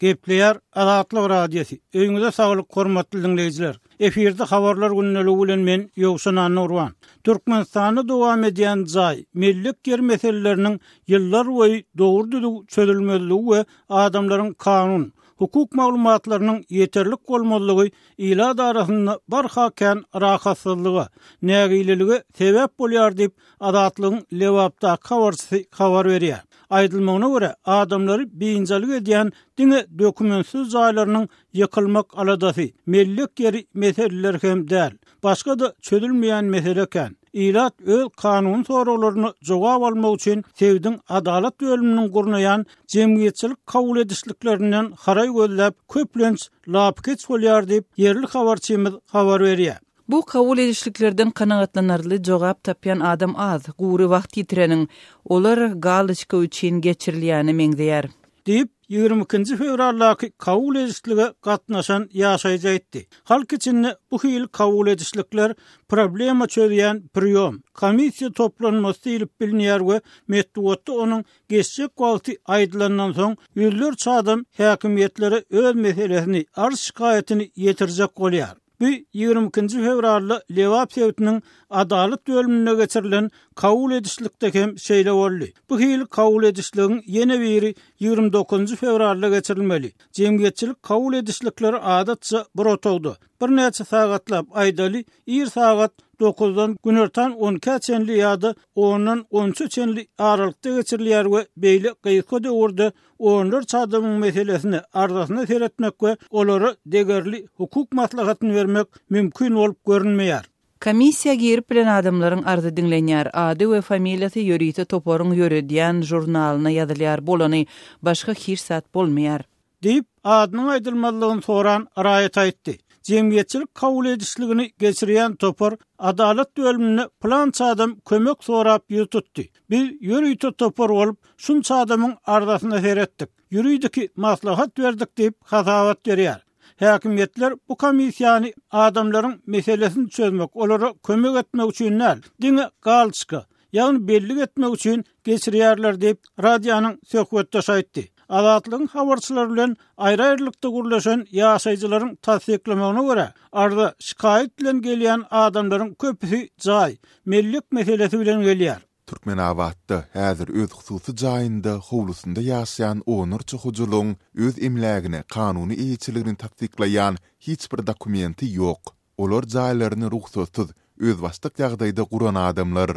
Gepleýär Azatlyk Radiosy, Öýüňize saglyk hormatly diňleýjiler! Efirde Habarlar gündeliği bilen men Ýowşan Annagurban. Türkmenistanda dowam edýän jaý, mellek ýer meseleleriniň ýyllarboýy dogry-düzüw çözülmezligi we adamlaryň kanun, hukuk maglumatlarynyň ýeterlik bolmazlygy ilat arasynda barha kän rahatsyzlyga, nägilelige sebäp bolýar diýip, Azatlygyň Lebapdaky habarçysy habar berýär. Aýdylmagyna görä, adamlary biynjalyk edýän diňe dokumentsiz jaýlarynyň ýykylmak aladasy, mellek ýeri meseleler hem däl. Başga-da çözülmeýän mesele ekän. Ilat öz kanuny soraglaryna jogap almak üçin sebitiň Adalat bölüminiň gurnaýan jemgyýetçilik kabul edişliklerinden haraý gözläp, köplenç lapykeç bolýar diýip, ýerli habarçymyz habar berýär. Bu kabul edişliklerden kanagatlanarly jogap tapýan adam az, gury wagt ýitireniň, olar galoçka üçin geçirilýäne meňzeýär. Diýip, ýigrimi ikinji fewraldaky kabul edişlige gatnaşan ýaşaýjy aýtdy. Halk içinde bu hili kabul edişlikler problema çözýän priýom, komissiýa toplanmasy diýlip bilinýär we metbugatda onuň geçjek wagty aýdylandan soň, ýüzlerçe adam häkimiýetlere öz meselesini, arz-şikaýatyny ýetirjek bolýar. Bu ýigrimi ikinji fewralda Lebap sebitiniň Adalat bölüminde geçirilen kabul edişlikde hem şeýle boldy. Bu hili kabul edişligiň ýene biri ýigrimi dokuzynjy fewralda geçirilmeli. Jemgyýetçilik kabul edişlikleri adatça bir otagda, birnäçe sagatlap, aýdaly, ir sagat dokuzdan günortan on ikä çenli ýa-da ondan on üçe çenli aralykda geçirilýär we beýle gysga döwürde onlarça adamyň meselesine, arzasyna seretmek we olara degerli hukuk maslahatyny bermek mümkin bolup görünmeýär. Komissiýa girip bilen adamlaryň arzy diňlenýär, ady we familiýasy ýörite toparyň ýöredýän žurnalyna ýazylýar, bolany, başga hiç zat bolmaýar. Diýip, adynyň aýdylmazlygyny soran raýat aýtdy. Jemgyýetçilik kabul edişligini geçirýän topar adalat bölüminde plança adam kömek sorap ýüz tutdy. Biz ýörite topar bolup, şunça adamyň arzasyna seretdik, ýuridiki maslahat berdik diýip hasabat berýär. Häkimiýetler bu komissiýany adamlaryň meselesini çözmek, olara kömek etmek üçin däl, diňe galçka, ýagny bellik etmek üçin geçirýärler diýip, radionyň söhbetdeşi aýtdy. Azatlygyň habarçylary bilen aýry-aýrylykda gürleşen ýaşaýjylaryň tassyklamagyna görä, arza, şikaýat bilen gelýän adamlaryň köpüsi jaý, mellek meselesi bilen gelýär. Türkmenabatda häzir öz hususy jaýynda, howlusynda ýaşaýan onlarça hojalygyň öz emlägine kanuny eýeçiligini tassyklaýan hiç bir dokumenti ýok. Olar jaýlaryny rugsatsyz, özbaşdak ýagdaýda guran adamlar.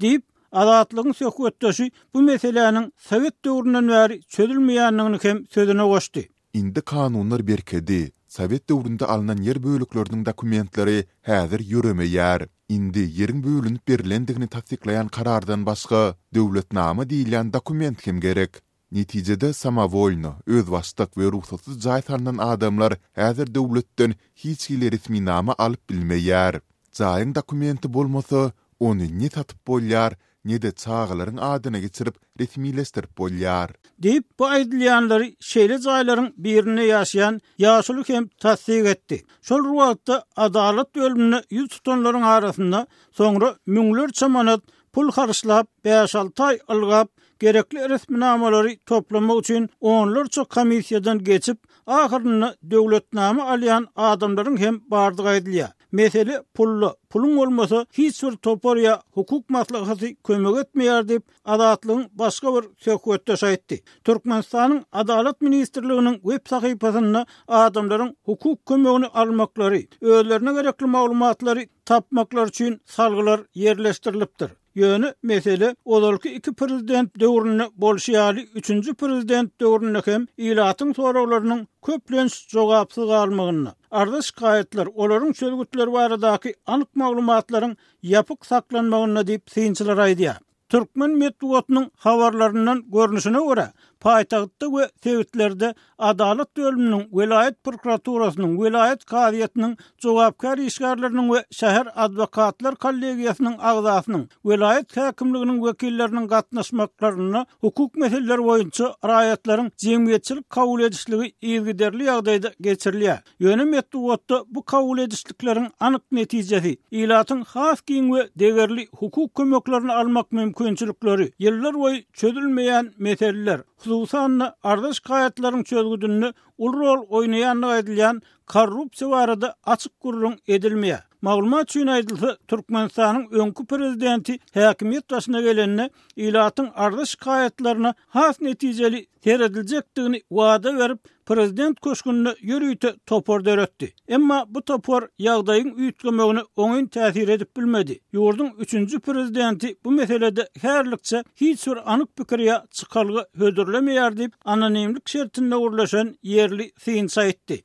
Diýip, Azatlygyň söhbetdeşi bu meseläniň sowet döwründen bäri çözülmeýändigini hem sözüne goşdy. Indi kanunlar berkedi. Sowet döwründe alnan ýer bölekleriniň dokumentleri häzir ýöremeýär. Indi ýeriň bölünip berilendigini tassyklaýan karardan başga döwletnama diýilýän dokument hem gerek. Netijede samowolno, özbaşdak we rugsatsyz jaý salnan adamlar häzir döwletden hiç hili resminama alyp bilmeýär. Jaýyň dokumenti bolmasa, ony ne satyp bolýar, ne-de çagalaryň adyna geçirip resmileşdirip bolýar. Diýip, bu aýdylýanlary şeýle jaýlaryň birinde ýaşaýan ýaşuly hem tassyk etdi. Şol bir wagtda, adalat bölümine ýüz tutanlaryň arasynda soňra müňlerçe manat pul harçlap, bäş-alty aý ylgap, gerekli resminamalary toplamak üçin onlarça komissiýadan geçip, ahyrynda döwletnama alýan adamlaryň hem bardygy aýdylýar. Mesele pulda, puluň bolmasa, hiç bir topar ýa hukuk maslahaty kömek etmeýär diýip, Azatlygyň başga bir söhbetdeşi aýtdy. Türkmenistanyň Adalat ministrliginiň web sahypasynda adamlaryň hukuk kömegini almaklary, özlerine gerekli maglumatlary tapmaklary üçin salgylar ýerleşdirilipdir. Ýöne mesele ozalky iki prezident döwründe bolşy ýaly üçünji prezident döwründe hem ilatyň soraglarynyň köplenç jogapsyz galmagynda. Arza-şikaýatlar, olaryň çözgütleri baradaky anyk maglumatlaryň ýapyk saklanmagynda diýip, synçylar aýdýar. Türkmen metbugatynyň habarlaryndan görnüşine görä, paýtagtda we sebitlerde Adalat bölüminiň, welaýat prokuraturasynyň, welaýat kazyýetiniň jogapkär işgärleriniň we şäher adwokatlar kollegiýasynyň agzasynyň, welaýat häkimliginiň wekilleriniň gatnaşmaklarynda hukuk meseleleri boýunça raýatlaryň jemgyýetçilik kabul edişligi yzygiderli ýagdaýda geçirilýär. Ýöne metbugatda bu kabul edişlikleriň anyk netijesi, ilatyň has giň we degerli hukuk kömeklerini almak mümkinçilikleri, ýyllarboýy çözülmeýän meseleler, hususan-da, arza-şikaýatlaryň çözgüdinde uly rol oýnaýandygy aýdylýan korrupsiýa barada açyk gürrüň edilmeýär. Maglumat üçin aýdylsa, Türkmenistanyň öňki prezidenti häkimiýet başyna gelende, ilatyň arza-şikaýatlaryna has netijeli serediljekdigini wada berip, Prezident köşgünde ýörite topar döretdi. Emma bu topar ýagdaýyň üýtgemegine oňyn täsir edip bilmedi. Ýurduň üçünji prezidenti bu meselede häzirlikçe hiç bir anyk pikir ýa çykalga hödürlemeýär diýip, anonimlik şertinde gürleşen ýerli synçy aýtdy.